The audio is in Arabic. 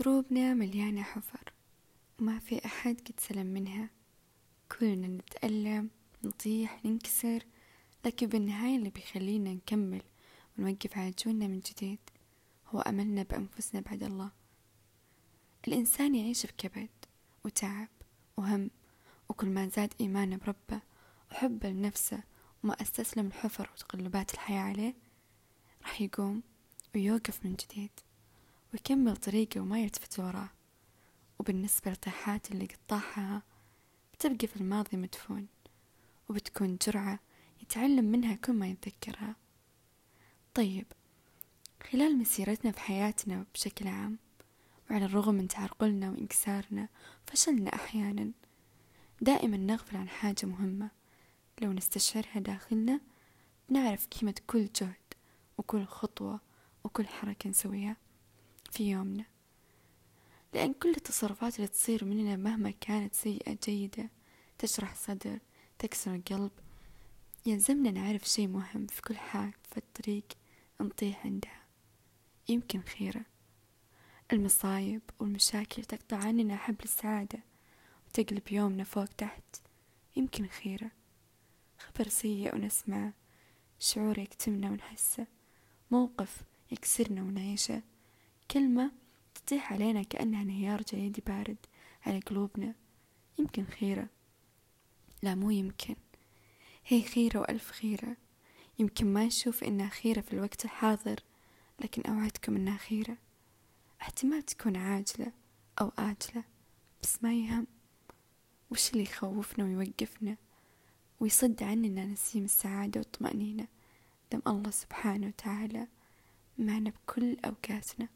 دروبنا مليانة حفر. وما في أحد قد سلم منها. كلنا نتألم نطيح ننكسر. لكن بالنهاية اللي بيخلينا نكمل ونوقف على جونا من جديد هو أملنا بأنفسنا بعد الله. الإنسان يعيش بكبد وتعب وهم وكل ما زاد إيمانه بربه وحبه لنفسه وما أستسلم الحفر وتقلبات الحياة عليه راح يقوم ويوقف من جديد. ويكمل طريقه وما يلتفت وراه وبالنسبة للطيحات اللي قطعها بتبقي في الماضي مدفون وبتكون جرعة يتعلم منها كل ما يتذكرها. طيب خلال مسيرتنا في حياتنا بشكل عام وعلى الرغم من تعرقلنا وانكسارنا فشلنا أحيانا دائما نغفل عن حاجة مهمة. لو نستشعرها داخلنا بنعرف قيمة كل جهد وكل خطوة وكل حركة نسويها. في يومنا. لأن كل التصرفات اللي تصير مننا مهما كانت سيئة جيدة تشرح صدر تكسر القلب يلزمنا نعرف شي مهم في كل حال في الطريق نطيح عندها. يمكن خيرة. المصايب والمشاكل تقطع عننا حبل السعادة وتقلب يومنا فوق تحت. يمكن خيرة. خبر سيء ونسمعه شعور يكتمنا ونحسه موقف يكسرنا ونعيشه. كلمة تطيح علينا كأنها انهيار جليدي بارد على قلوبنا. يمكن خيرة. لا مو يمكن. هي خيرة وألف خيرة. يمكن ما نشوف إنها خيرة في الوقت الحاضر لكن أوعدكم إنها خيرة. احتمال تكون عاجلة أو آجلة بس ما يهم. وش اللي يخوفنا ويوقفنا؟ ويصد عننا نسيم السعادة والطمأنينة. دم الله سبحانه وتعالى معنا بكل أوقاتنا.